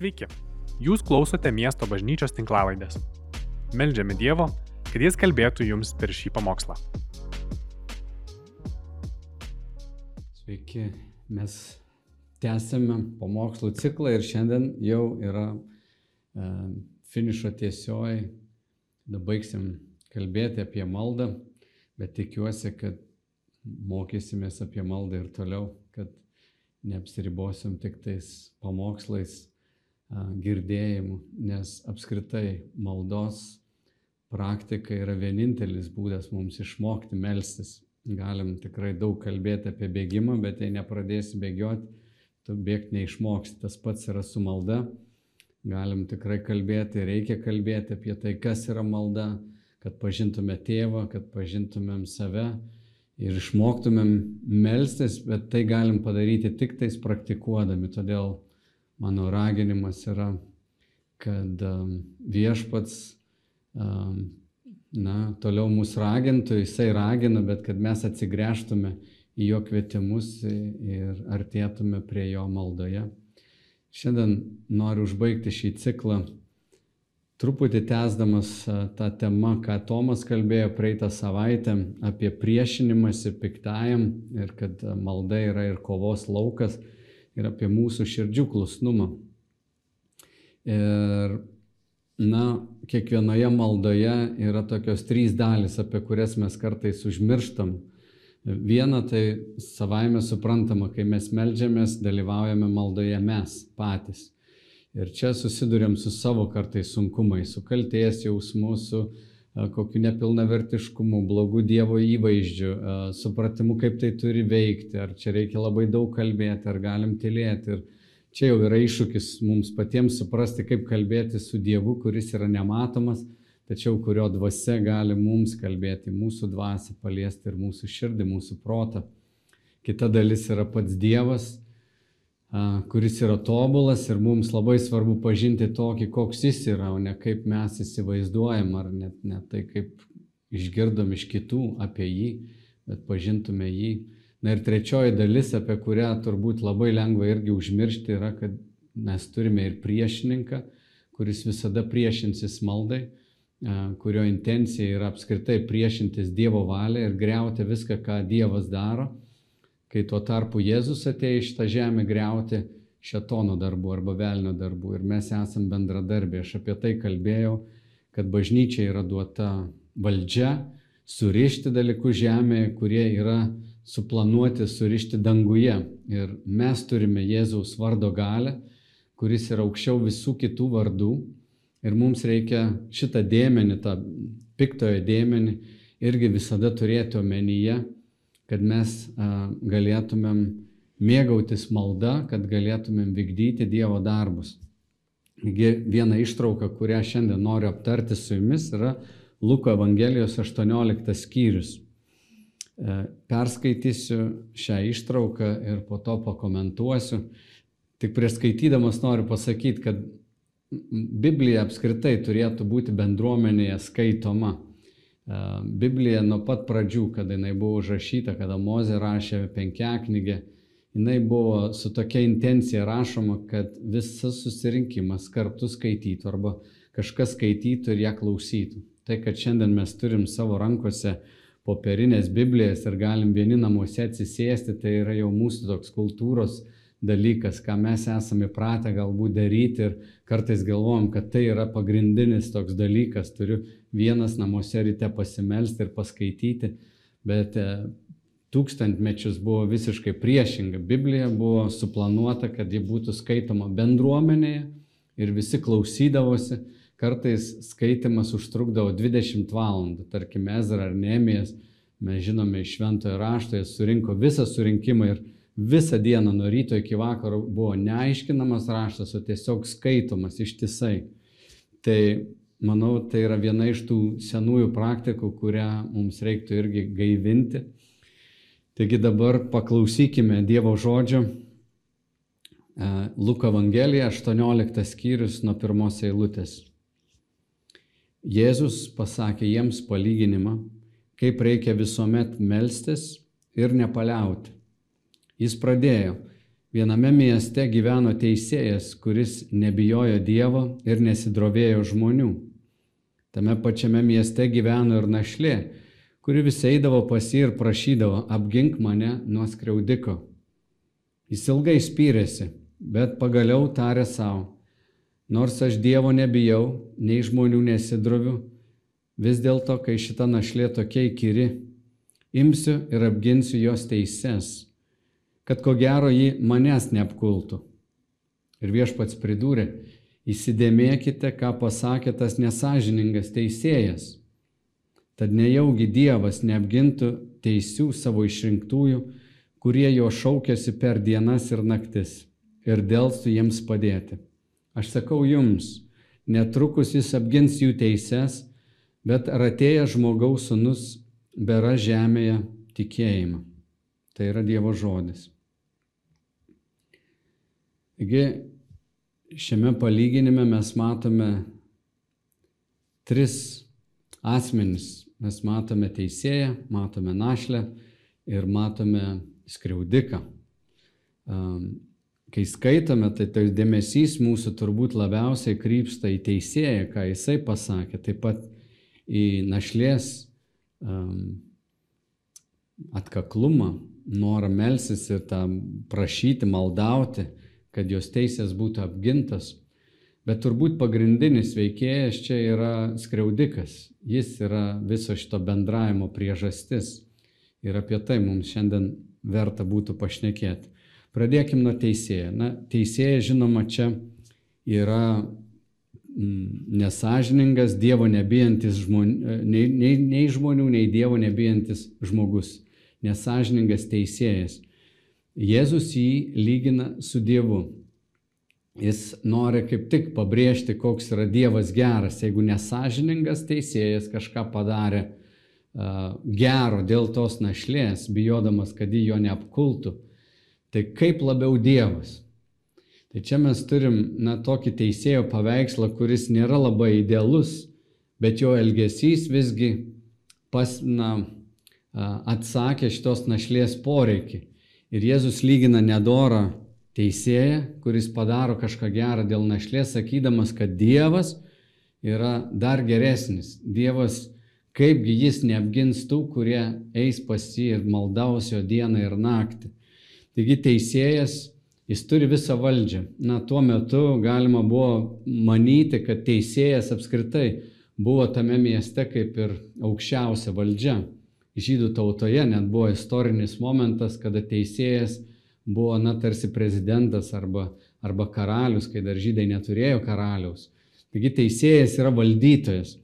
Sveiki, jūs klausote miesto bažnyčios tinklavaidės. Meldžiame Dievo, kad Jis kalbėtų jums per šį pamokslą. Sveiki, mes tęsėme pamokslų ciklą ir šiandien jau yra e, finišo tiesioji, dabar baigsim kalbėti apie maldą, bet tikiuosi, kad mokysimės apie maldą ir toliau, kad neapsiribosim tik tais pamokslais, girdėjimu, nes apskritai maldos praktika yra vienintelis būdas mums išmokti melstis. Galim tikrai daug kalbėti apie bėgimą, bet jei nepradėsi bėgioti, tu bėgti neišmoksti. Tas pats yra su malda. Galim tikrai kalbėti, reikia kalbėti apie tai, kas yra malda, kad pažintume tėvą, kad pažintumėm save ir išmoktumėm melstis, bet tai galim padaryti tik tais praktikuodami. Todėl mano raginimas yra, kad um, viešpats um, na, toliau mus ragintų, jisai ragina, bet kad mes atsigręžtume į jo kvietimus ir artėtume prie jo maldoje. Šiandien noriu užbaigti šį ciklą truputį tęsdamas tą temą, ką Tomas kalbėjo praeitą savaitę apie priešinimąsi piktajam ir kad malda yra ir kovos laukas ir apie mūsų širdžių klusnumą. Ir, na, kiekvienoje maldoje yra tokios trys dalys, apie kurias mes kartais užmirštam. Viena tai savaime suprantama, kai mes melžiamės, dalyvaujame maldoje mes patys. Ir čia susidurėm su savo kartais sunkumais, su kalties jausmu, su kokiu nepilnavertiškumu, blogu Dievo įvaizdžiu, supratimu, kaip tai turi veikti, ar čia reikia labai daug kalbėti, ar galim tylėti. Ir čia jau yra iššūkis mums patiems suprasti, kaip kalbėti su Dievu, kuris yra nematomas, tačiau kurio dvasia gali mums kalbėti, mūsų dvasę paliesti ir mūsų širdį, mūsų protą. Kita dalis yra pats Dievas kuris yra tobulas ir mums labai svarbu pažinti tokį, koks jis yra, o ne kaip mes įsivaizduojam, ar net ne tai, kaip išgirdom iš kitų apie jį, bet pažintume jį. Na ir trečioji dalis, apie kurią turbūt labai lengva irgi užmiršti, yra, kad mes turime ir priešininką, kuris visada priešinsis maldai, kurio intencija yra apskritai priešintis Dievo valiai ir greuti viską, ką Dievas daro kai tuo tarpu Jėzus atėjo į šitą žemę greuti šetono darbų arba velnio darbų ir mes esam bendradarbiai. Aš apie tai kalbėjau, kad bažnyčia yra duota valdžia surišti dalykus žemėje, kurie yra suplanuoti surišti danguje. Ir mes turime Jėzaus vardo galę, kuris yra aukščiau visų kitų vardų. Ir mums reikia šitą dėmenį, tą piktojo dėmenį irgi visada turėti omenyje kad mes galėtumėm mėgautis malda, kad galėtumėm vykdyti Dievo darbus. Viena ištrauka, kurią šiandien noriu aptarti su jumis, yra Luko Evangelijos 18 skyrius. E, perskaitysiu šią ištrauką ir po to pakomentuosiu. Tik prieš skaitydamas noriu pasakyti, kad Biblija apskritai turėtų būti bendruomenėje skaitoma. Biblija nuo pat pradžių, kada jinai buvo užrašyta, kada Mozė rašė penkiaknygę, jinai buvo su tokia intencija rašoma, kad visas susirinkimas kartu skaitytų arba kažkas skaitytų ir ją klausytų. Tai, kad šiandien mes turim savo rankose popierinės Biblijas ir galim vieni namuose atsisėsti, tai yra jau mūsų toks kultūros dalykas, ką mes esame įpratę galbūt daryti ir kartais galvojam, kad tai yra pagrindinis toks dalykas, turiu vienas namuose ryte pasimelsti ir paskaityti, bet e, tūkstantmečius buvo visiškai priešinga. Biblija buvo suplanuota, kad ji būtų skaitoma bendruomenėje ir visi klausydavosi. Kartais skaitimas užtrukdavo 20 valandų, tarkim, Ezra ar Nemijas, mes žinome iš šventojo rašto, jie surinko visą surinkimą ir visą dieną nuo ryto iki vakaro buvo neaiškinamas raštas, o tiesiog skaitomas ištisai. Tai manau, tai yra viena iš tų senųjų praktikų, kurią mums reiktų irgi gaivinti. Taigi dabar paklausykime Dievo žodžio. E, Luko Evangelija 18 skyrius nuo pirmos eilutės. Jėzus pasakė jiems palyginimą, kaip reikia visuomet melstis ir nepaliauti Jis pradėjo, Viename mieste gyveno teisėjas, kuris nebijojo Dievo ir nesidrovėjo žmonių. Tame pačiame mieste gyveno ir našlė, kuri vis eidavo pas jį ir prašydavo, apgink mane nuo skriaudiko. Jis ilgai spyrėsi, bet pagaliau tarė savo, nors aš Dievo nebijau, nei žmonių nesidroviu, vis dėlto, kai šita našlė tokia įkyri, imsiu ir apginsiu jos teises kad ko gero ji manęs neapkultų. Ir viešpats pridūrė, įsidėmėkite, ką pasakė tas nesažiningas teisėjas. Tad nejaugi Dievas neapgintų teisių savo išrinktųjų, kurie jo šaukėsi per dienas ir naktis ir dėlstų jiems padėti. Aš sakau jums, netrukus jis apgins jų teises, bet ar atėjęs žmogaus sunus bėra žemėje tikėjimą. Tai yra Dievo žodis. Taigi šiame palyginime mes matome tris asmenis. Mes matome teisėją, matome našlę ir matome skriaudiką. Kai skaitome, tai tai dėmesys mūsų turbūt labiausiai krypsta į teisėją, ką jisai pasakė, taip pat į našlės um, atkaklumą, norą melsis ir tą prašyti, maldauti kad jos teisės būtų apgintas. Bet turbūt pagrindinis veikėjas čia yra skriaudikas. Jis yra viso šito bendravimo priežastis. Ir apie tai mums šiandien verta būtų pašnekėti. Pradėkim nuo teisėjo. Na, teisėjas, žinoma, čia yra mm, nesažiningas, Dievo nebijantis žmonių, nei, nei, nei žmonių, nei Dievo nebijantis žmogus. Nesažiningas teisėjas. Jėzus jį lygina su Dievu. Jis nori kaip tik pabrėžti, koks yra Dievas geras. Jeigu nesažiningas teisėjas kažką padarė uh, gero dėl tos našlės, bijodamas, kad jį jo neapkultų, tai kaip labiau Dievas. Tai čia mes turim na, tokį teisėjo paveikslą, kuris nėra labai idealus, bet jo elgesys visgi pas, na, atsakė šitos našlės poreikį. Ir Jėzus lygina nedorą teisėją, kuris padaro kažką gerą dėl našlės, sakydamas, kad Dievas yra dar geresnis. Dievas, kaipgi jis neapgins tų, kurie eis pas jį ir maldaus jo dieną ir naktį. Taigi teisėjas, jis turi visą valdžią. Na, tuo metu galima buvo manyti, kad teisėjas apskritai buvo tame mieste kaip ir aukščiausia valdžia žydų tautoje net buvo istorinis momentas, kada teisėjas buvo, na, tarsi prezidentas arba, arba karalius, kai dar žydai neturėjo karaliaus. Taigi teisėjas yra valdytojas.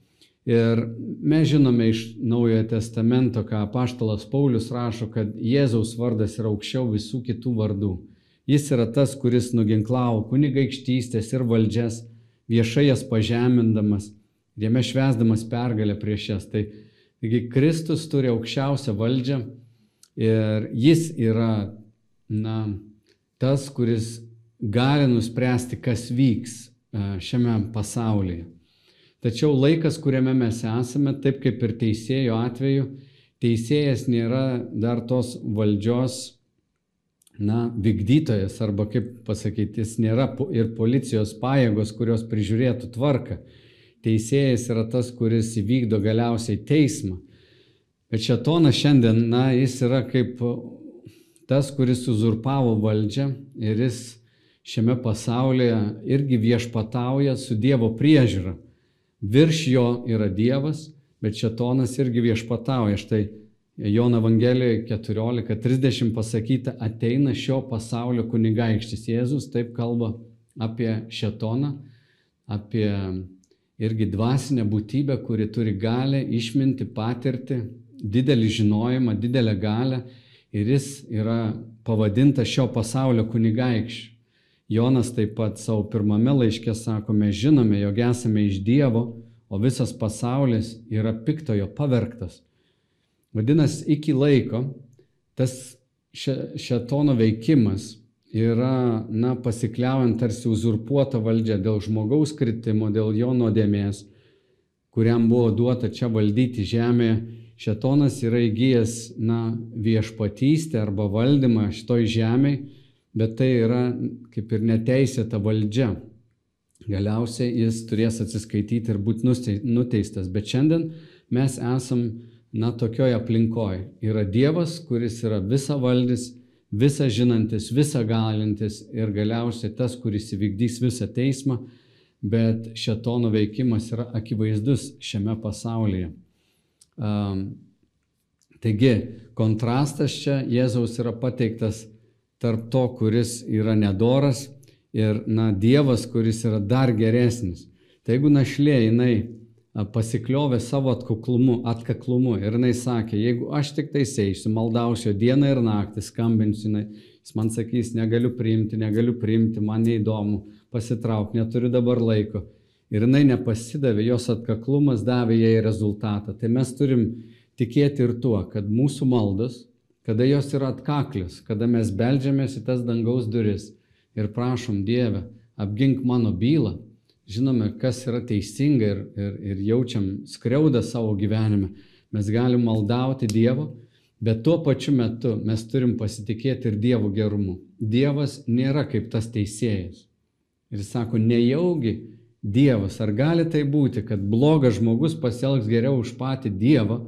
Ir mes žinome iš Naujojo Testamento, ką Paštalas Paulius rašo, kad Jėzaus vardas yra aukščiau visų kitų vardų. Jis yra tas, kuris nuginklavo kunigaikštystės ir valdžias, viešai jas pažemindamas, jame švesdamas pergalę prieš jas. Tai Taigi Kristus turi aukščiausią valdžią ir jis yra na, tas, kuris gali nuspręsti, kas vyks e, šiame pasaulyje. Tačiau laikas, kuriame mes esame, taip kaip ir teisėjo atveju, teisėjas nėra dar tos valdžios, na, vykdytojas, arba kaip pasakyti, jis nėra ir policijos pajėgos, kurios prižiūrėtų tvarką teisėjas yra tas, kuris įvykdo galiausiai teismą. Bet šetonas šiandien, na, jis yra kaip tas, kuris uzurpavo valdžią ir jis šiame pasaulyje irgi viešpatauja su Dievo priežiūra. Virš jo yra Dievas, bet šetonas irgi viešpatauja. Štai Jono Evangelijoje 14.30 pasakyta, ateina šio pasaulio kunigaikštis. Jėzus taip kalba apie šetoną, apie irgi dvasinė būtybė, kuri turi galę, išminti, patirti, didelį žinojimą, didelę galę ir jis yra pavadintas šio pasaulio kunigaikščiu. Jonas taip pat savo pirmame laiške sako, mes žinome, jog esame iš Dievo, o visas pasaulis yra piktojo pavergtas. Vadinasi, iki laiko tas šetono veikimas yra, na, pasikliaujant tarsi uzurpuota valdžia dėl žmogaus kritimo, dėl jo nuodėmės, kuriam buvo duota čia valdyti žemėje, šetonas yra įgyjęs, na, viešpatystę arba valdymą šitoj žemėje, bet tai yra kaip ir neteisėta valdžia. Galiausiai jis turės atsiskaityti ir būti nuteistas. Bet šiandien mes esam, na, tokioje aplinkoje. Yra Dievas, kuris yra visa valdys, visa žinantis, visa galintis ir galiausiai tas, kuris įvykdys visą teismą, bet šetono veikimas yra akivaizdus šiame pasaulyje. Um, taigi, kontrastas čia Jėzaus yra pateiktas tarp to, kuris yra nedoras ir, na, Dievas, kuris yra dar geresnis. Tai jeigu našlė jinai pasikliovė savo atkaklumu, atkaklumu ir jinai sakė, jeigu aš tik tai eisiu, maldausiu dieną ir naktį, skambinsiu, jinai, jis man sakys, negaliu priimti, negaliu priimti, man neįdomu, pasitrauk, neturiu dabar laiko. Ir jinai nepasidavė, jos atkaklumas davė jai rezultatą. Tai mes turim tikėti ir tuo, kad mūsų maldos, kada jos yra atkaklios, kada mes beldžiamės į tas dangaus duris ir prašom Dievę, apgink mano bylą, žinome, kas yra teisinga ir, ir, ir jaučiam skriaudą savo gyvenime, mes galim maldauti Dievo, bet tuo pačiu metu mes turim pasitikėti ir Dievo gerumu. Dievas nėra kaip tas teisėjas. Ir jis sako, nejaugi Dievas, ar gali tai būti, kad blogas žmogus pasielgs geriau už patį Dievą?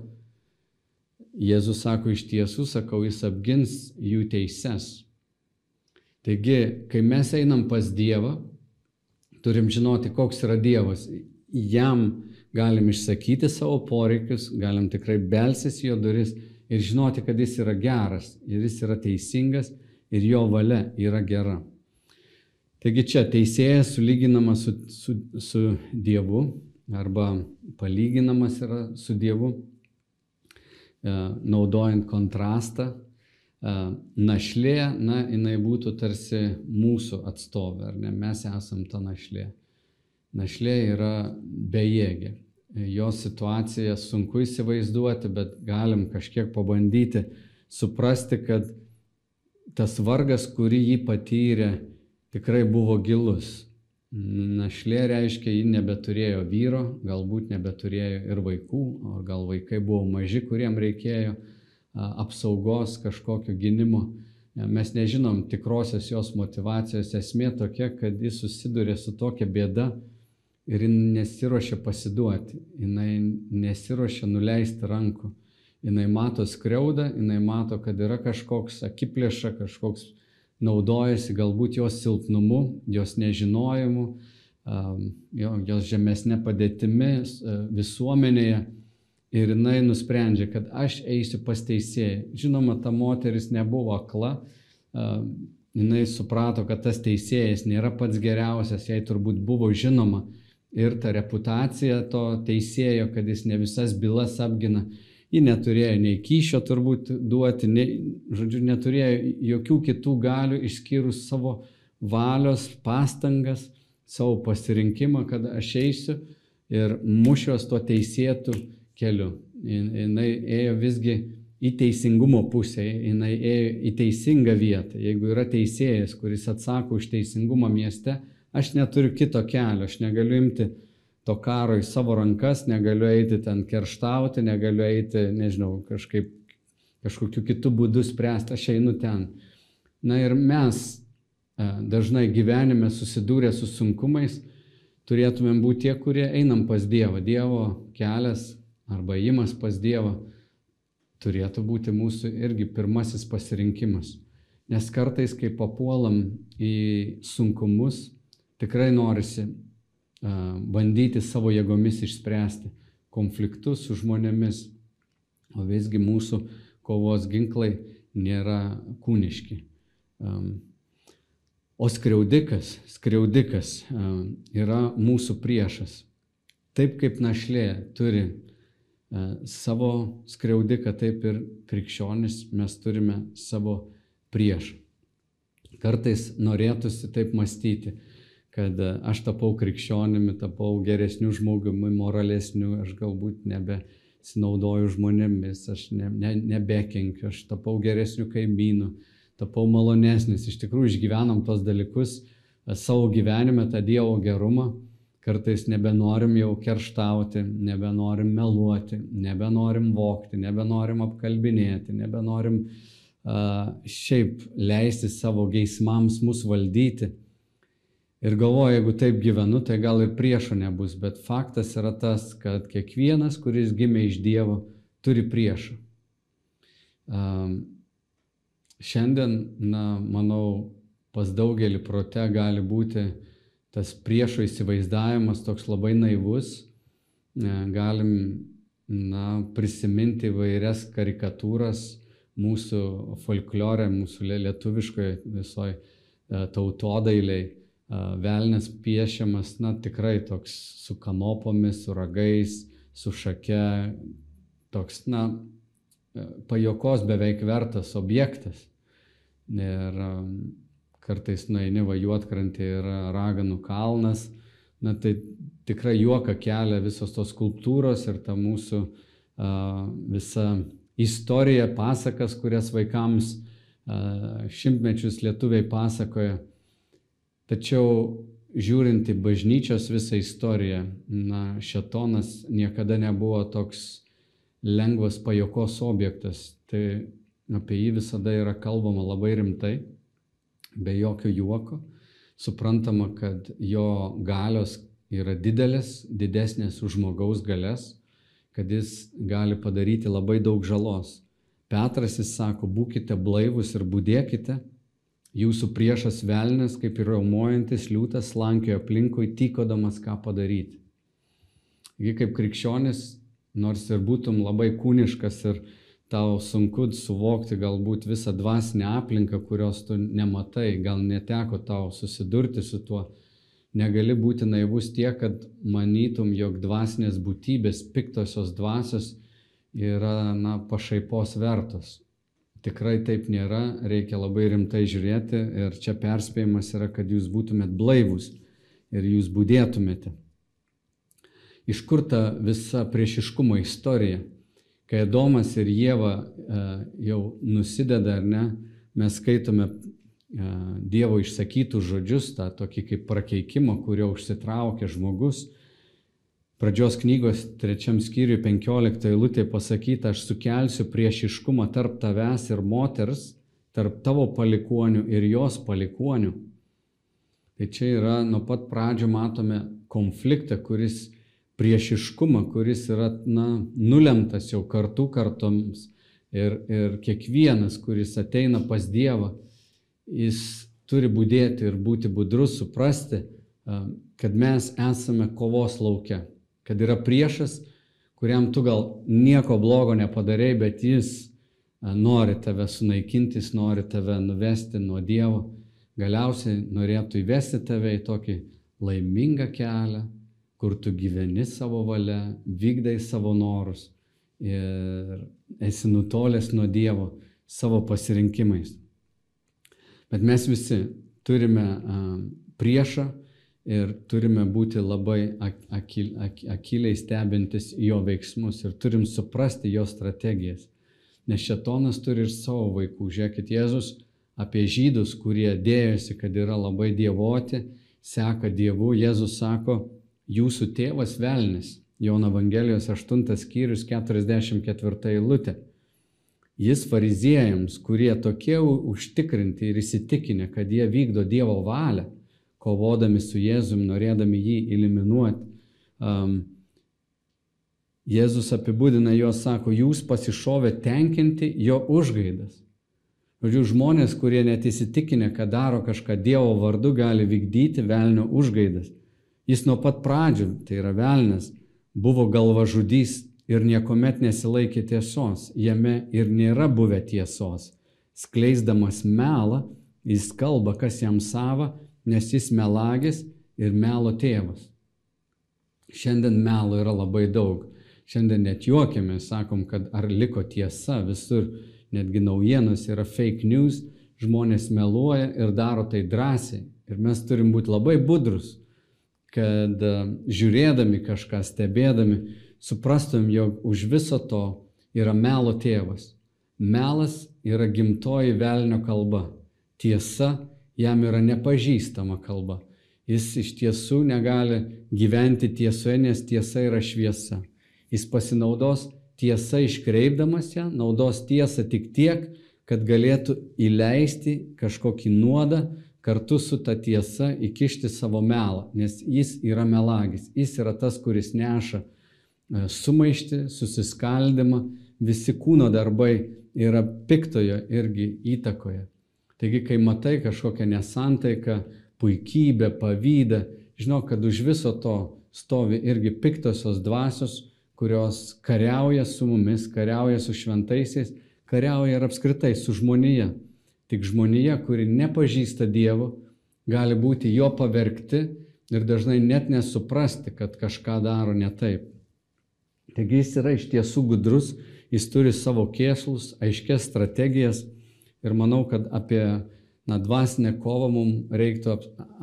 Jėzus sako, iš tiesų, sakau, jis apgins jų teises. Taigi, kai mes einam pas Dievą, turim žinoti, koks yra Dievas. Jam galim išsakyti savo poreikius, galim tikrai belsis jo duris ir žinoti, kad jis yra geras ir jis yra teisingas ir jo valia yra gera. Taigi čia teisėjas sulyginamas su, su, su Dievu arba palyginamas yra su Dievu, e, naudojant kontrastą našlė, na, jinai būtų tarsi mūsų atstovė, ar ne, mes esam ta našlė. Našlė yra bejėgė. Jos situaciją sunku įsivaizduoti, bet galim kažkiek pabandyti suprasti, kad tas vargas, kurį jį patyrė, tikrai buvo gilus. Našlė reiškia, ji nebeturėjo vyro, galbūt nebeturėjo ir vaikų, o gal vaikai buvo maži, kuriem reikėjo apsaugos, kažkokio gynimo. Mes nežinom tikrosios jos motivacijos. Esmė tokia, kad jis susiduria su tokia bėda ir jis nesiuošia pasiduoti, jinai nesiuošia nuleisti rankų. Jinai mato skriaudą, jinai mato, kad yra kažkoks akiplėša, kažkoks naudojasi galbūt jos silpnumu, jos nežinojimu, jos žemesnė padėtimi visuomenėje Ir jinai nusprendžia, kad aš eisiu pas teisėją. Žinoma, ta moteris nebuvo akla, jinai suprato, kad tas teisėjas nėra pats geriausias, jai turbūt buvo žinoma ir ta reputacija to teisėjo, kad jis ne visas bylas apgina. Ji neturėjo nei kyšio turbūt duoti, nei, žodžiu, neturėjo jokių kitų galių išskyrus savo valios, pastangas, savo pasirinkimą, kad aš eisiu ir mušios tuo teisėtu keliu. Jinai ėjo visgi į teisingumo pusę, jinai ėjo į teisingą vietą. Jeigu yra teisėjas, kuris atsako už teisingumą mieste, aš neturiu kito kelio, aš negaliu imti to karo į savo rankas, negaliu eiti ten kerštauti, negaliu eiti, nežinau, kažkaip kažkokiu kitų būdų spręsti, aš einu ten. Na ir mes e, dažnai gyvenime susidūrę su sunkumais, turėtumėm būti tie, kurie einam pas Dievą. Dievo kelias arba įimas pas Dievą turėtų būti mūsų irgi pirmasis pasirinkimas. Nes kartais, kai papuolam į sunkumus, tikrai norisi bandyti savo jėgomis išspręsti konfliktus su žmonėmis, o visgi mūsų kovos ginklai nėra kūniški. O skriaudikas, skriaudikas yra mūsų priešas. Taip kaip našlė turi savo skriaudiką, taip ir krikščionis mes turime savo priešą. Kartais norėtųsi taip mąstyti, kad e, aš tapau krikščionimi, tapau geresniu žmogumi, moralesniu, aš galbūt nebesinaudoju žmonėmis, aš ne, ne, nebekenkiu, aš tapau geresniu kaimynu, tapau malonesnis. Iš tikrųjų išgyvenam tos dalykus e, savo gyvenime, tą Dievo gerumą Kartais nebenorim jau kerštauti, nebenorim meluoti, nebenorim vokti, nebenorim apkalbinėti, nebenorim šiaip leisti savo geismams mus valdyti. Ir galvoju, jeigu taip gyvenu, tai gal ir priešo nebus, bet faktas yra tas, kad kiekvienas, kuris gimė iš Dievo, turi priešą. Šiandien, na, manau, pas daugelį prote gali būti tas priešo įsivaizdavimas toks labai naivus. Galim na, prisiminti vairias karikatūras mūsų folklore, mūsų lietuviškoje visoje tautodailiai. Velnes piešiamas, na, tikrai toks su kanopomis, su ragais, su šake, toks, na, pajokos beveik vertas objektas. Ir kartais nueini vajuotkrantį ir raganų kalnas. Na tai tikrai juoka kelia visos tos skulptūros ir ta mūsų uh, visa istorija, pasakas, kurias vaikams uh, šimtmečius lietuviai pasakoja. Tačiau žiūrint į bažnyčios visą istoriją, na, šetonas niekada nebuvo toks lengvas pajokos objektas. Tai apie jį visada yra kalbama labai rimtai be jokio juoko. Suprantama, kad jo galios yra didelės, didesnės už žmogaus galės, kad jis gali padaryti labai daug žalos. Petras jis sako, būkite blaivus ir būdėkite, jūsų priešas velnės, kaip ir raumojantis liūtas, lankioja aplinkui, tykodamas ką padaryti. Taigi kaip krikščionis, nors ir būtum labai kūniškas ir tau sunku suvokti galbūt visą dvasinę aplinką, kurios tu nematai, gal neteko tau susidurti su tuo. Negali būti naivus tiek, kad manytum, jog dvasinės būtybės, piktosios dvasios yra na, pašaipos vertos. Tikrai taip nėra, reikia labai rimtai žiūrėti ir čia perspėjimas yra, kad jūs būtumėt blaivus ir jūs būdėtumėte. Iš kur ta visa priešiškumo istorija? Kai Adomas ir Jėva e, jau nusideda ar ne, mes skaitome e, Dievo išsakytus žodžius, tą tokį kaip prakeikimą, kurio užsitraukia žmogus. Pradžios knygos trečiam skyriui 15 eilutė pasakyta, aš sukelsiu priešiškumą tarp tavęs ir moters, tarp tavo palikonių ir jos palikonių. Tai čia yra nuo pat pradžio matome konfliktą, kuris priešiškumą, kuris yra na, nulemtas jau kartų kartoms. Ir, ir kiekvienas, kuris ateina pas Dievą, jis turi būdėti ir būti budrus, suprasti, kad mes esame kovos laukia, kad yra priešas, kuriam tu gal nieko blogo nepadarėjai, bet jis nori tave sunaikinti, jis nori tave nuvesti nuo Dievo, galiausiai norėtų įvesti tave į tokį laimingą kelią, kur tu gyveni savo valia, vykdai savo norus ir esi nutolęs nuo Dievo savo pasirinkimais. Bet mes visi turime priešą ir turime būti labai akil, ak, akiliai stebintis jo veiksmus ir turim suprasti jo strategijas. Nes šetonas turi ir savo vaikų. Žiūrėkit, Jėzus apie žydus, kurie dėjosi, kad yra labai dievoti, seka Dievu. Jėzus sako, jūsų tėvas velnis. Jono Evangelijos 8 skyrius 44 eilutė. Jis fariziejams, kurie tokie užtikrinti ir įsitikinę, kad jie vykdo Dievo valią, kovodami su Jėzum, norėdami jį eliminuoti. Um, Jėzus apibūdina juos, sako, jūs pasišovė tenkinti jo užgaidas. Žodžiu, žmonės, kurie net įsitikinę, kad daro kažką Dievo vardu, gali vykdyti velnio užgaidas. Jis nuo pat pradžių, tai yra velnas, buvo galvažudys ir niekuomet nesilaikė tiesos, jame ir nėra buvę tiesos. Skleisdamas melą, jis kalba, kas jam sava, nes jis melagis ir melo tėvas. Šiandien melo yra labai daug. Šiandien net juokiamės, sakom, kad ar liko tiesa visur, netgi naujienos yra fake news, žmonės meluoja ir daro tai drąsiai. Ir mes turim būti labai budrus, kad e, žiūrėdami kažką, stebėdami, suprastum, jog už viso to yra melo tėvas. Melas yra gimtoji velnio kalba. Tiesa jam yra nepažįstama kalba. Jis iš tiesų negali gyventi tiesoje, nes tiesa yra šviesa. Jis pasinaudos tiesa iškreipdamas ją, naudos tiesą tik tiek, kad galėtų įleisti kažkokį nuodą kartu su ta tiesa įkišti savo melą, nes jis yra melagis, jis yra tas, kuris neša e, sumaišti, susiskaldimą, visi kūno darbai yra piktojo irgi įtakoje. Taigi, kai matai kažkokią nesantaiką, puikybę, pavydą, žinok, kad už viso to stovi irgi piktosios dvasios, kurios kariauja su mumis, kariauja su šventaisiais, kariauja ir apskritai su žmonija. Tik žmonija, kuri nepažįsta Dievo, gali būti jo pavergti ir dažnai net nesuprasti, kad kažką daro ne taip. Taigi jis yra iš tiesų gudrus, jis turi savo kėslus, aiškės strategijas ir manau, kad apie na, dvasinę kovą mums reiktų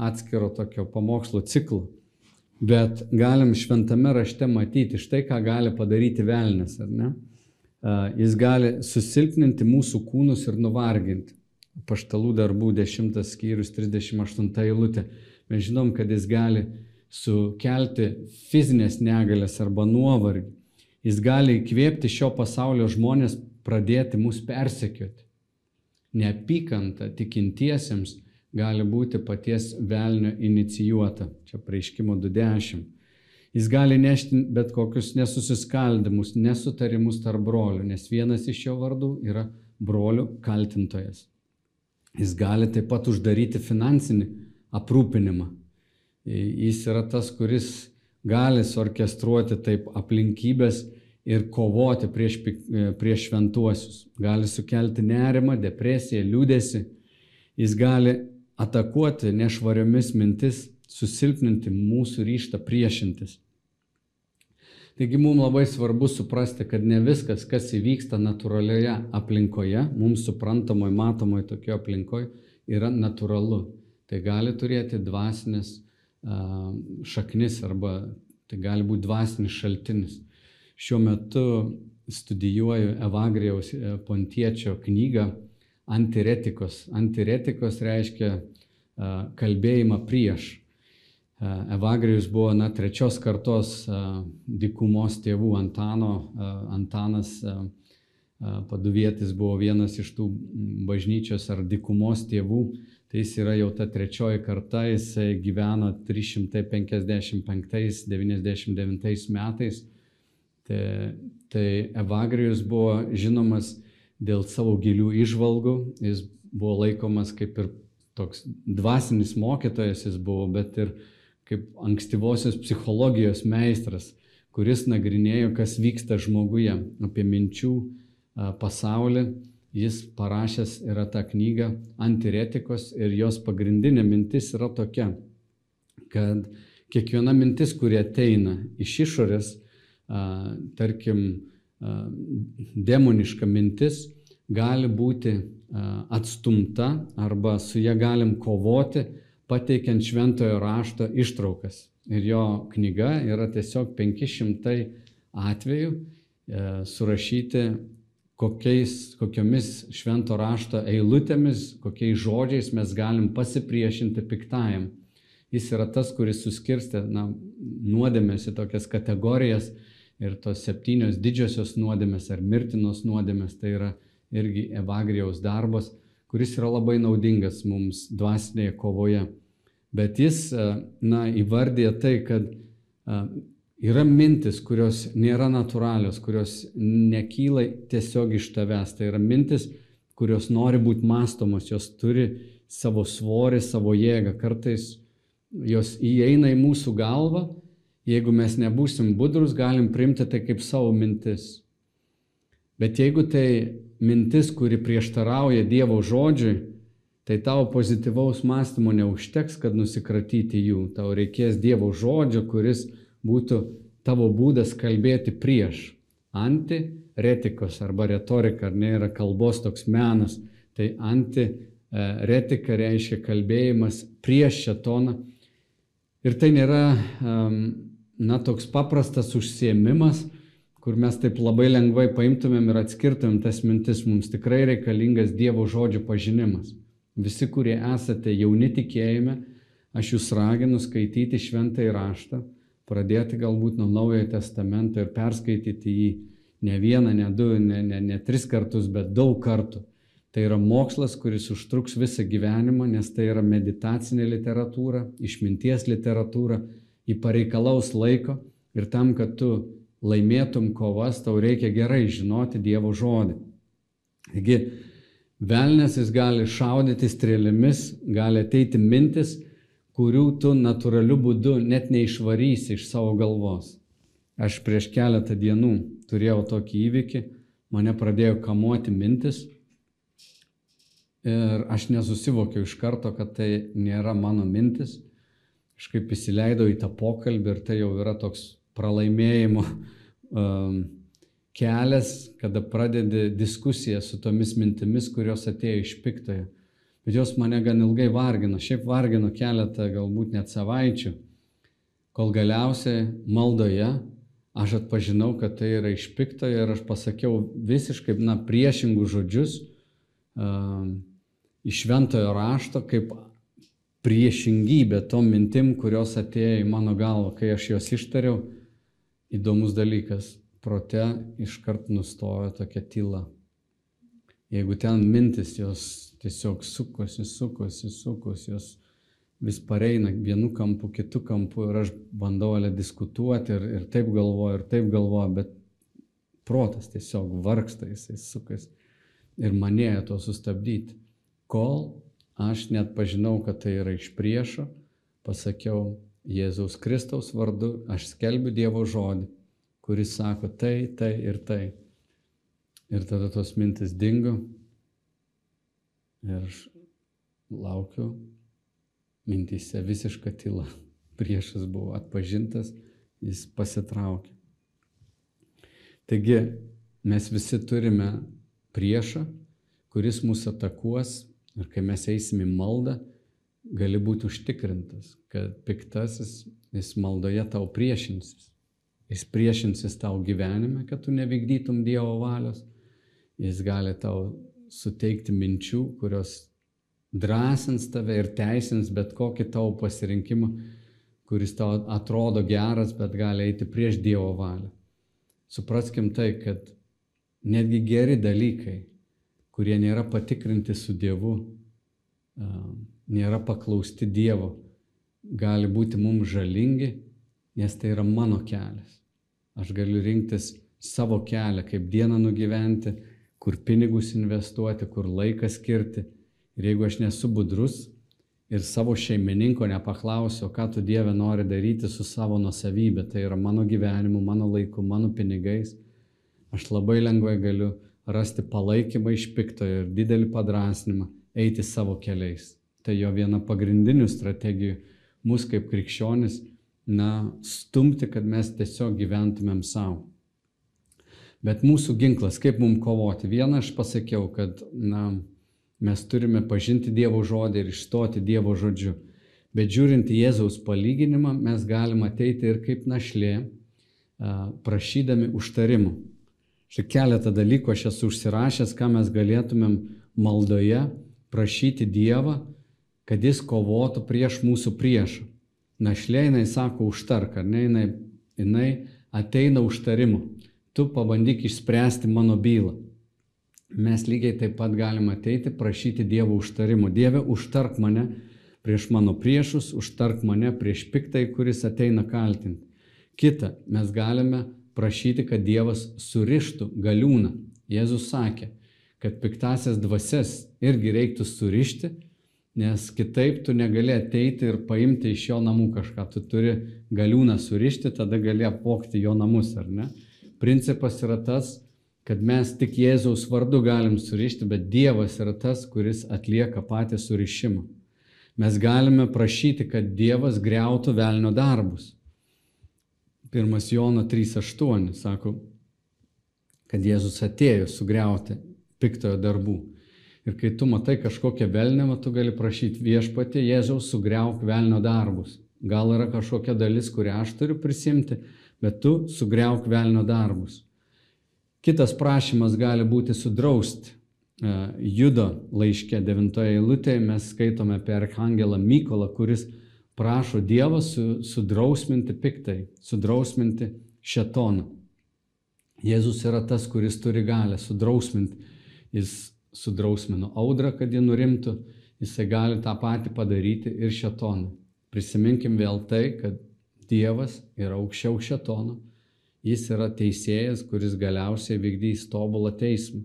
atskiro tokio pamokslo ciklo. Bet galim šventame rašte matyti štai, ką gali padaryti velnės, ar ne? Jis gali susilpninti mūsų kūnus ir nuvarginti. Paštalų darbų 10 skyrius 38 eilutė. Mes žinom, kad jis gali sukelti fizinės negalės arba nuovargį. Jis gali įkvėpti šio pasaulio žmonės pradėti mus persekioti. Neapykanta tikintiesiems gali būti paties velnio inicijuota. Čia praaiškimo 20. Jis gali nešti bet kokius nesusiskaldimus, nesutarimus tarp brolių, nes vienas iš jo vardų yra brolių kaltintojas. Jis gali taip pat uždaryti finansinį aprūpinimą. Jis yra tas, kuris gali suorkestruoti taip aplinkybės ir kovoti prieš, prieš šventuosius. Gali sukelti nerimą, depresiją, liūdėsi. Jis gali atakuoti nešvariomis mintis, susilpninti mūsų ryštą priešintis. Taigi mums labai svarbu suprasti, kad ne viskas, kas įvyksta natūralioje aplinkoje, mums suprantamoj, matomoj tokioje aplinkoje, yra natūralu. Tai gali turėti dvasinės šaknis arba tai gali būti dvasinis šaltinis. Šiuo metu studijuoju Evagrijaus e, Pontiečio knygą antiretikos. Antiretikos reiškia kalbėjimą prieš. Evagrijus buvo na, trečios kartos dikumos tėvų Antano. Antanas Paduvietis buvo vienas iš tų bažnyčios ar dikumos tėvų. Tai jis yra jau ta trečioji karta, jis gyveno 355-99 metais. Tai, tai Evagrijus buvo žinomas dėl savo gilių išvalgų, jis buvo laikomas kaip ir toks dvasinis mokytojas jis buvo, bet ir kaip ankstyvosios psichologijos meistras, kuris nagrinėjo, kas vyksta žmoguje, apie minčių pasaulį. Jis parašęs yra tą knygą Antiretikos ir jos pagrindinė mintis yra tokia, kad kiekviena mintis, kuri ateina iš išorės, tarkim, demoniška mintis gali būti atstumta arba su ją galim kovoti, pateikiant šventojo rašto ištraukas. Ir jo knyga yra tiesiog 500 atvejų e, surašyti, kokiais, kokiomis švento rašto eilutėmis, kokiais žodžiais mes galim pasipriešinti piktajam. Jis yra tas, kuris suskirstė na, nuodėmės į tokias kategorijas Ir tos septynios didžiosios nuodėmės ar mirtinos nuodėmės tai yra irgi Evagrijaus darbas, kuris yra labai naudingas mums dvasinėje kovoje. Bet jis na, įvardė tai, kad yra mintis, kurios nėra natūralios, kurios nekyla tiesiog iš tavęs. Tai yra mintis, kurios nori būti mastomos, jos turi savo svorį, savo jėgą. Kartais jos įeina į mūsų galvą Jeigu mes nebūsim budrus, galim priimti tai kaip savo mintis. Bet jeigu tai mintis, kuri prieštarauja Dievo žodžiui, tai tavo pozityvaus mąstymo neužteks, kad nusikratyti jų. Tau reikės Dievo žodžio, kuris būtų tavo būdas kalbėti prieš. Antiretikos arba retorika, ar ne yra kalbos toks menas. Tai antiretika reiškia kalbėjimas prieš šetoną. Ir tai nėra na, toks paprastas užsiemimas, kur mes taip labai lengvai paimtumėm ir atskirtumėm tas mintis, mums tikrai reikalingas Dievo žodžio pažinimas. Visi, kurie esate jauni tikėjime, aš jūs raginu skaityti šventą įraštą, pradėti galbūt nuo Naujojo Testamento ir perskaityti jį ne vieną, ne du, ne, ne, ne tris kartus, bet daug kartų. Tai yra mokslas, kuris užtruks visą gyvenimą, nes tai yra meditacinė literatūra, išminties literatūra, į pareikalaus laiko ir tam, kad tu laimėtum kovas, tau reikia gerai žinoti Dievo žodį. Taigi, velnės jis gali šaudyti strėlėmis, gali ateiti mintis, kurių tu natūraliu būdu net neišvarysi iš savo galvos. Aš prieš keletą dienų turėjau tokį įvykį, mane pradėjo kamuoti mintis ir aš nesusivokiau iš karto, kad tai nėra mano mintis. Aš kaip įsileidau į tą pokalbį ir tai jau yra toks pralaimėjimo kelias, kada pradedi diskusiją su tomis mintimis, kurios atėjo iš piktojo. Bet jos mane gan ilgai vargino, šiaip vargino keletą, galbūt net savaičių, kol galiausiai maldoje aš atpažinau, kad tai yra iš piktojo ir aš pasakiau visiškai, na, priešingus žodžius uh, iš šventojo rašto, kaip priešingybė tom mintim, kurios atėjo į mano galvą, kai aš juos ištariau. Įdomus dalykas, prote iškart nustojo tokia tyla. Jeigu ten mintis jos tiesiog sukosi, sukosi, sukosi, jos vis pareina vienu kampu, kitu kampu ir aš bandau ale diskutuoti ir, ir taip galvoju, ir taip galvoju, bet protas tiesiog vargsta, jisai sukas ir manėjo to sustabdyti. Kol aš net pažinau, kad tai yra iš priešo, pasakiau Jėzaus Kristaus vardu, aš skelbiu Dievo žodį, kuris sako tai, tai ir tai. Ir tada tos mintis dingo ir aš laukiu mintyse visiška tyla. Priešas buvo atpažintas, jis pasitraukė. Taigi mes visi turime priešą, kuris mūsų atakuos ir kai mes eisim į maldą, gali būti užtikrintas, kad piktasis jis maldoje tau priešinsis. Jis priešinsis tau gyvenime, kad tu nevykdytum Dievo valios. Jis gali tau suteikti minčių, kurios drąsins tave ir teisins bet kokį tavo pasirinkimą, kuris tau atrodo geras, bet gali eiti prieš Dievo valią. Supraskim tai, kad netgi geri dalykai, kurie nėra patikrinti su Dievu, nėra paklausti Dievo, gali būti mums žalingi, nes tai yra mano kelias. Aš galiu rinktis savo kelią, kaip dieną nugyventi, kur pinigus investuoti, kur laiką skirti Ir jeigu aš nesu budrus ir savo šeimininko nepaklausiu, ką tu Dieve nori daryti su savo nusavybė, tai yra mano gyvenimu, mano laiku, mano pinigais, aš labai lengvai galiu rasti palaikymą iš piktojo ir didelį padrasnimą eiti savo keliais. Tai jo viena pagrindinių strategijų mus kaip krikščionis, na, stumti, kad mes tiesiog gyventumėm savo. Bet mūsų ginklas, kaip mums kovoti? Vieną aš pasakiau, kad, na, Mes turime pažinti Dievo žodį ir išstoti Dievo žodžiu. Bet žiūrint į Jėzaus palyginimą, mes galime ateiti ir kaip našlė, prašydami užtarimų. Štai keletą dalykų aš esu užsirašęs, ką mes galėtumėm maldoje prašyti Dievą, kad Jis kovotų prieš mūsų priešą. Našlė jinai sako užtark, ar ne, jinai, jinai ateina užtarimu. Tu pabandyk išspręsti mano bylą mes lygiai taip pat galime ateiti, prašyti Dievo užtarimo. Dieve, užtark mane prieš mano priešus, užtark mane prieš piktai, kuris ateina kaltinti. Kita, mes galime prašyti, kad Dievas surištų galiūną. Jėzus sakė, kad piktasias dvasias irgi reiktų surišti, nes kitaip tu negali ateiti ir paimti iš jo namų kažką. Tu turi galiūną surišti, tada gali apokti jo namus, ar ne? Principas yra tas, kad mes tik Jėzaus vardu galim surišti, bet Dievas yra tas, kuris atlieka patį surišimą. Mes galime prašyti, kad Dievas greutų velnio darbus. Pirmas Jono 3.8 sako, kad Jėzus atėjo sugriauti piktojo darbų. Ir kai tu matai kažkokią velnėmą, tu gali prašyti viešpatį Jėzaus sugriauk velnio darbus. Gal yra kažkokia dalis, kurią aš turiu prisimti, bet tu sugriauk velnio darbus. Kitas prašymas gali būti sudrausti. E, Judo laiške 9 eilutėje mes skaitome apie Arhangelą Mykolą, kuris prašo Dievą su, sudrausminti piktai, sudrausminti šetoną. Jėzus yra tas, kuris turi galę sudrausminti. Jis sudrausmino audrą, kad ji nurimtų, jisai gali tą patį padaryti ir šetoną. Prisiminkim vėl tai, kad Dievas yra aukščiau šetono, jis yra teisėjas, kuris galiausiai vykdys tobulą teismą.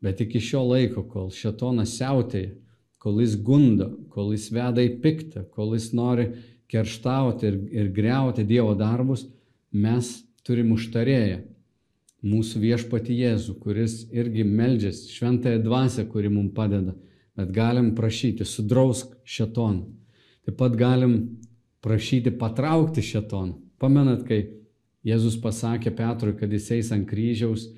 Bet iki šio laiko, kol šetonas siautėja, kol jis gundo, kol jis veda į piktą, kol jis nori kerštauti ir, ir greuti Dievo darbus, mes turim užtarėję mūsų viešpati Jėzų, kuris irgi meldžiasi, šventąją dvasę, kuri mums padeda, bet galim prašyti, sudrausk šetoną. Taip pat galim prašyti patraukti šetoną. Pamenat, kai Jėzus pasakė Petrui, kad jis eis ant kryžiaus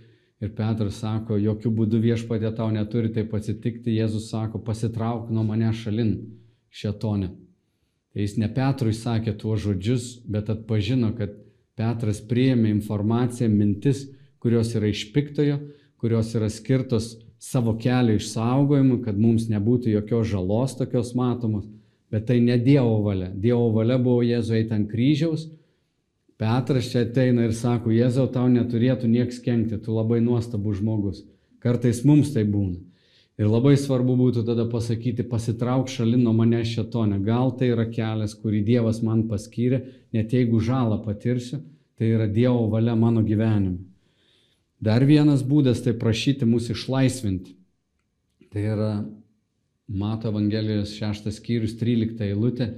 ir Petras sako, jokių būdų viešpatė tau neturi taip atsitikti, Jėzus sako, pasitrauk nuo mane šalin šetonė. Tai jis ne Petrui sakė tuos žodžius, bet atpažino, kad Petras priėmė informaciją, mintis, kurios yra iš piktojo, kurios yra skirtos savo kelio išsaugojimui, kad mums nebūtų jokios žalos tokios matomos, bet tai ne Dievo valia. Dievo valia buvo Jėzui eiti ant kryžiaus. Petras čia ateina ir sako, Jėzau, tau neturėtų nieks kenkti, tu labai nuostabus žmogus. Kartais mums tai būna. Ir labai svarbu būtų tada pasakyti, pasitrauk šalin nuo manęs šetonė. Gal tai yra kelias, kurį Dievas man paskyrė, net jeigu žalą patirsiu, tai yra Dievo valia mano gyvenime. Dar vienas būdas tai prašyti mūsų išlaisvinti. Tai yra Mato Evangelijos 6 skyrius 13 eilutė.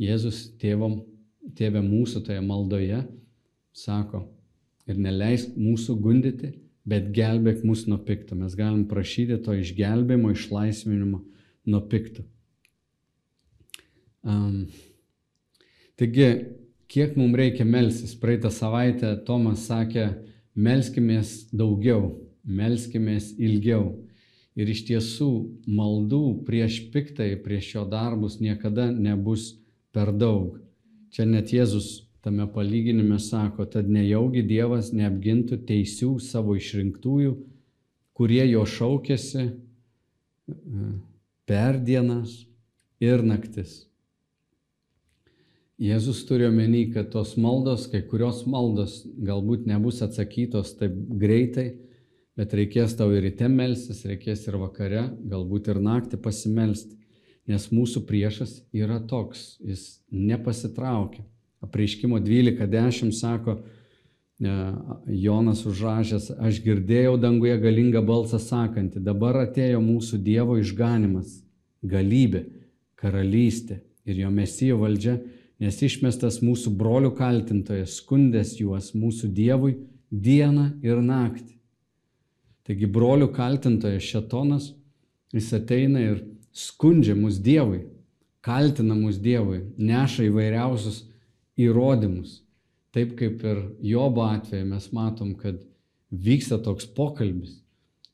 Jėzus tėvom, tėvė mūsų toje maldoje sako, ir neleisk mūsų gundyti, bet gelbėk mus nuo pikto. Mes galim prašyti to išgelbėjimo, išlaisvinimo nuo pikto. Um, taigi, kiek mums reikia melsis? Praeitą savaitę Tomas sakė, melskimės daugiau, melskimės ilgiau. Ir iš tiesų maldų prieš piktai, prieš jo darbus niekada nebus per daug. Čia net Jėzus tame palyginime sako, tad nejaugi Dievas neapgintų teisių savo išrinktųjų, kurie jo šaukėsi per dienas ir naktis. Jėzus turi omeny, kad tos maldos, kai kurios maldos galbūt nebus atsakytos taip greitai, bet reikės tau ir ryte melstis, reikės ir vakare, galbūt ir naktį pasimelsti, nes mūsų priešas yra toks, jis nepasitraukia. Apreiškimo 12.10 sako, Jonas užrašęs, aš girdėjau danguje galingą balsą sakantį, dabar atėjo mūsų Dievo išganimas, galybė, karalystė ir jo mesijo valdžia, nes išmestas mūsų brolių kaltintojas, skundęs juos mūsų Dievui dieną ir naktį. Taigi brolių kaltintojas Šetonas, jis ateina ir skundžia mus Dievui, kaltina mus Dievui, neša įvairiausius įrodymus. Taip kaip ir Jobo atveju mes matom, kad vyksta toks pokalbis.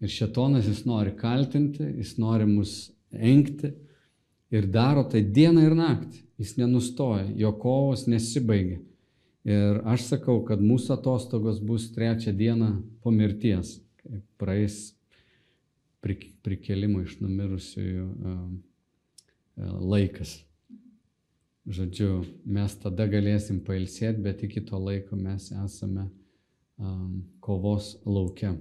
Ir šetonas jis nori kaltinti, jis nori mus engti ir daro tai dieną ir naktį. Jis nenustoja, jo kovos nesibaigia. Ir aš sakau, kad mūsų atostogos bus trečią dieną po mirties, kai praeis prikelimo iš numirusiųjų laikas. Žodžiu, mes tada galėsim pailsėti, bet iki to laiko mes esame um, kovos laukia.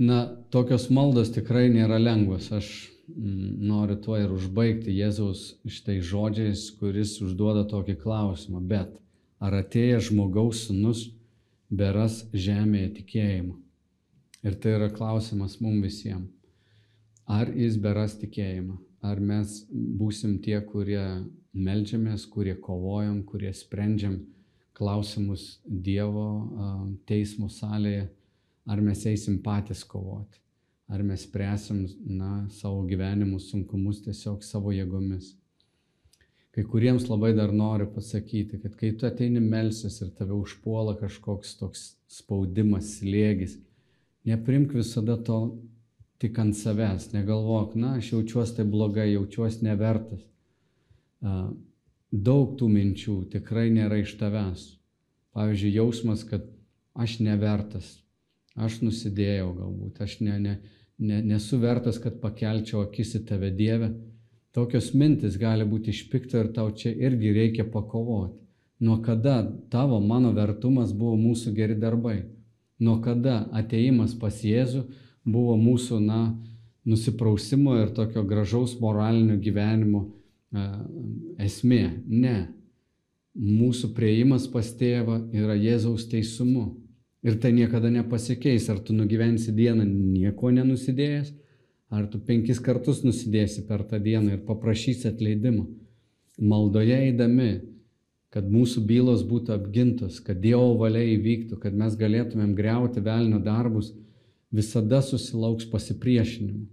Na, tokios maldos tikrai nėra lengvos. Aš noriu tuo ir užbaigti Jėzaus šitai žodžiais, kuris užduoda tokį klausimą. Bet ar atėjęs žmogaus sunus beras žemėje tikėjimą? Ir tai yra klausimas mums visiems. Ar jis beras tikėjimą? ar mes būsim tie, kurie melžiamės, kurie kovojam, kurie sprendžiam klausimus Dievo teismo salėje, ar mes eisim patys kovoti, ar mes spręsim na, savo gyvenimo sunkumus tiesiog savo jėgomis. Kai kuriems labai dar noriu pasakyti, kad kai tu ateini melsis ir tave užpuola kažkoks toks spaudimas, slėgis, neprimk visada to tik ant savęs, negalvok, na, aš jaučiuosi tai blogai, jaučiuosi nevertas. Daug tų minčių tikrai nėra iš tavęs. Pavyzdžiui, jausmas, kad aš nevertas, aš nusidėjau galbūt, aš ne, ne, ne, nesu vertas, kad pakelčiau akis į tave Dievę. Tokios mintis gali būti išpikta ir tau čia irgi reikia pakovoti. Nuo kada tavo, mano vertumas buvo mūsų geri darbai? Nuo kada ateimas pas Jėzų buvo mūsų, na, nusiprausimo ir tokio gražaus moralinio gyvenimo e, esmė. Ne. Mūsų prieimas pas tėvą yra Jėzaus teisumu. Ir tai niekada nepasikeis, ar tu nugyvensi dieną nieko nenusidėjęs, ar tu penkis kartus nusidėsi per tą dieną ir paprašysi atleidimo. Maldoje eidami, kad mūsų bylos būtų apgintos, kad Dievo valia įvyktų, kad mes galėtumėm greuti velnio darbus, visada susilauks pasipriešinimo.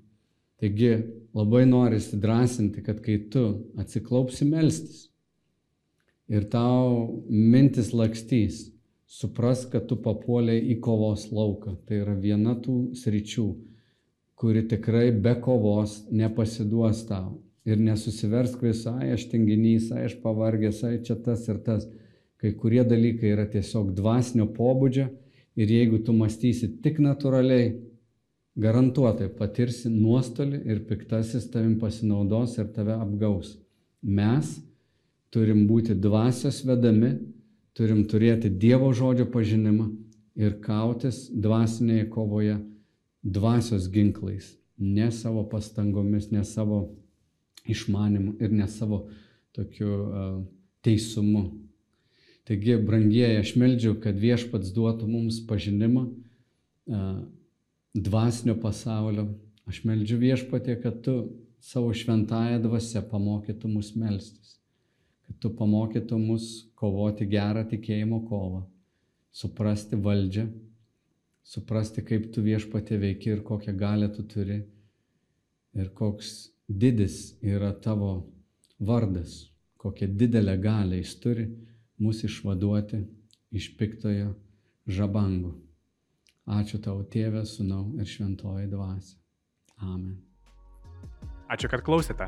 Taigi labai norisi drąsinti, kad kai tu atsiklaupsi melstis ir tau mintis lakstys, supras, kad tu papuoliai į kovos lauką. Tai yra viena tų sričių, kuri tikrai be kovos nepasiduos tau. Ir nesusiversk visai, aš tinginys, aš pavargęs, ai čia tas ir tas. Kai kurie dalykai yra tiesiog dvasinio pobūdžio ir jeigu tu mąstysi tik natūraliai, garantuotai patirsi nuostolį ir piktasis tavim pasinaudos ir tave apgaus. Mes turim būti dvasios vedami, turim turėti Dievo žodžio pažinimą ir kautis dvasinėje kovoje dvasios ginklais, ne savo pastangomis, ne savo išmanimu ir ne savo tokiu uh, teisumu. Taigi, brangieji, aš meldžiu, kad viešpats duotų mums pažinimą uh, dvasinio pasaulio. Aš meldžiu viešpatė, kad tu savo šventąją dvasę pamokytų mus melstis tu pamokytum mus kovoti gerą tikėjimo kovą, suprasti valdžią, suprasti, kaip tu viešpatė veiki ir kokią galę tu turi ir koks didis yra tavo vardas, kokią didelę galę jis turi mus išvaduoti iš piktojo žabangų. Ačiū tau, tėvė, sunau ir šventoji dvasia. Amen. Ačiū, kad klausėte.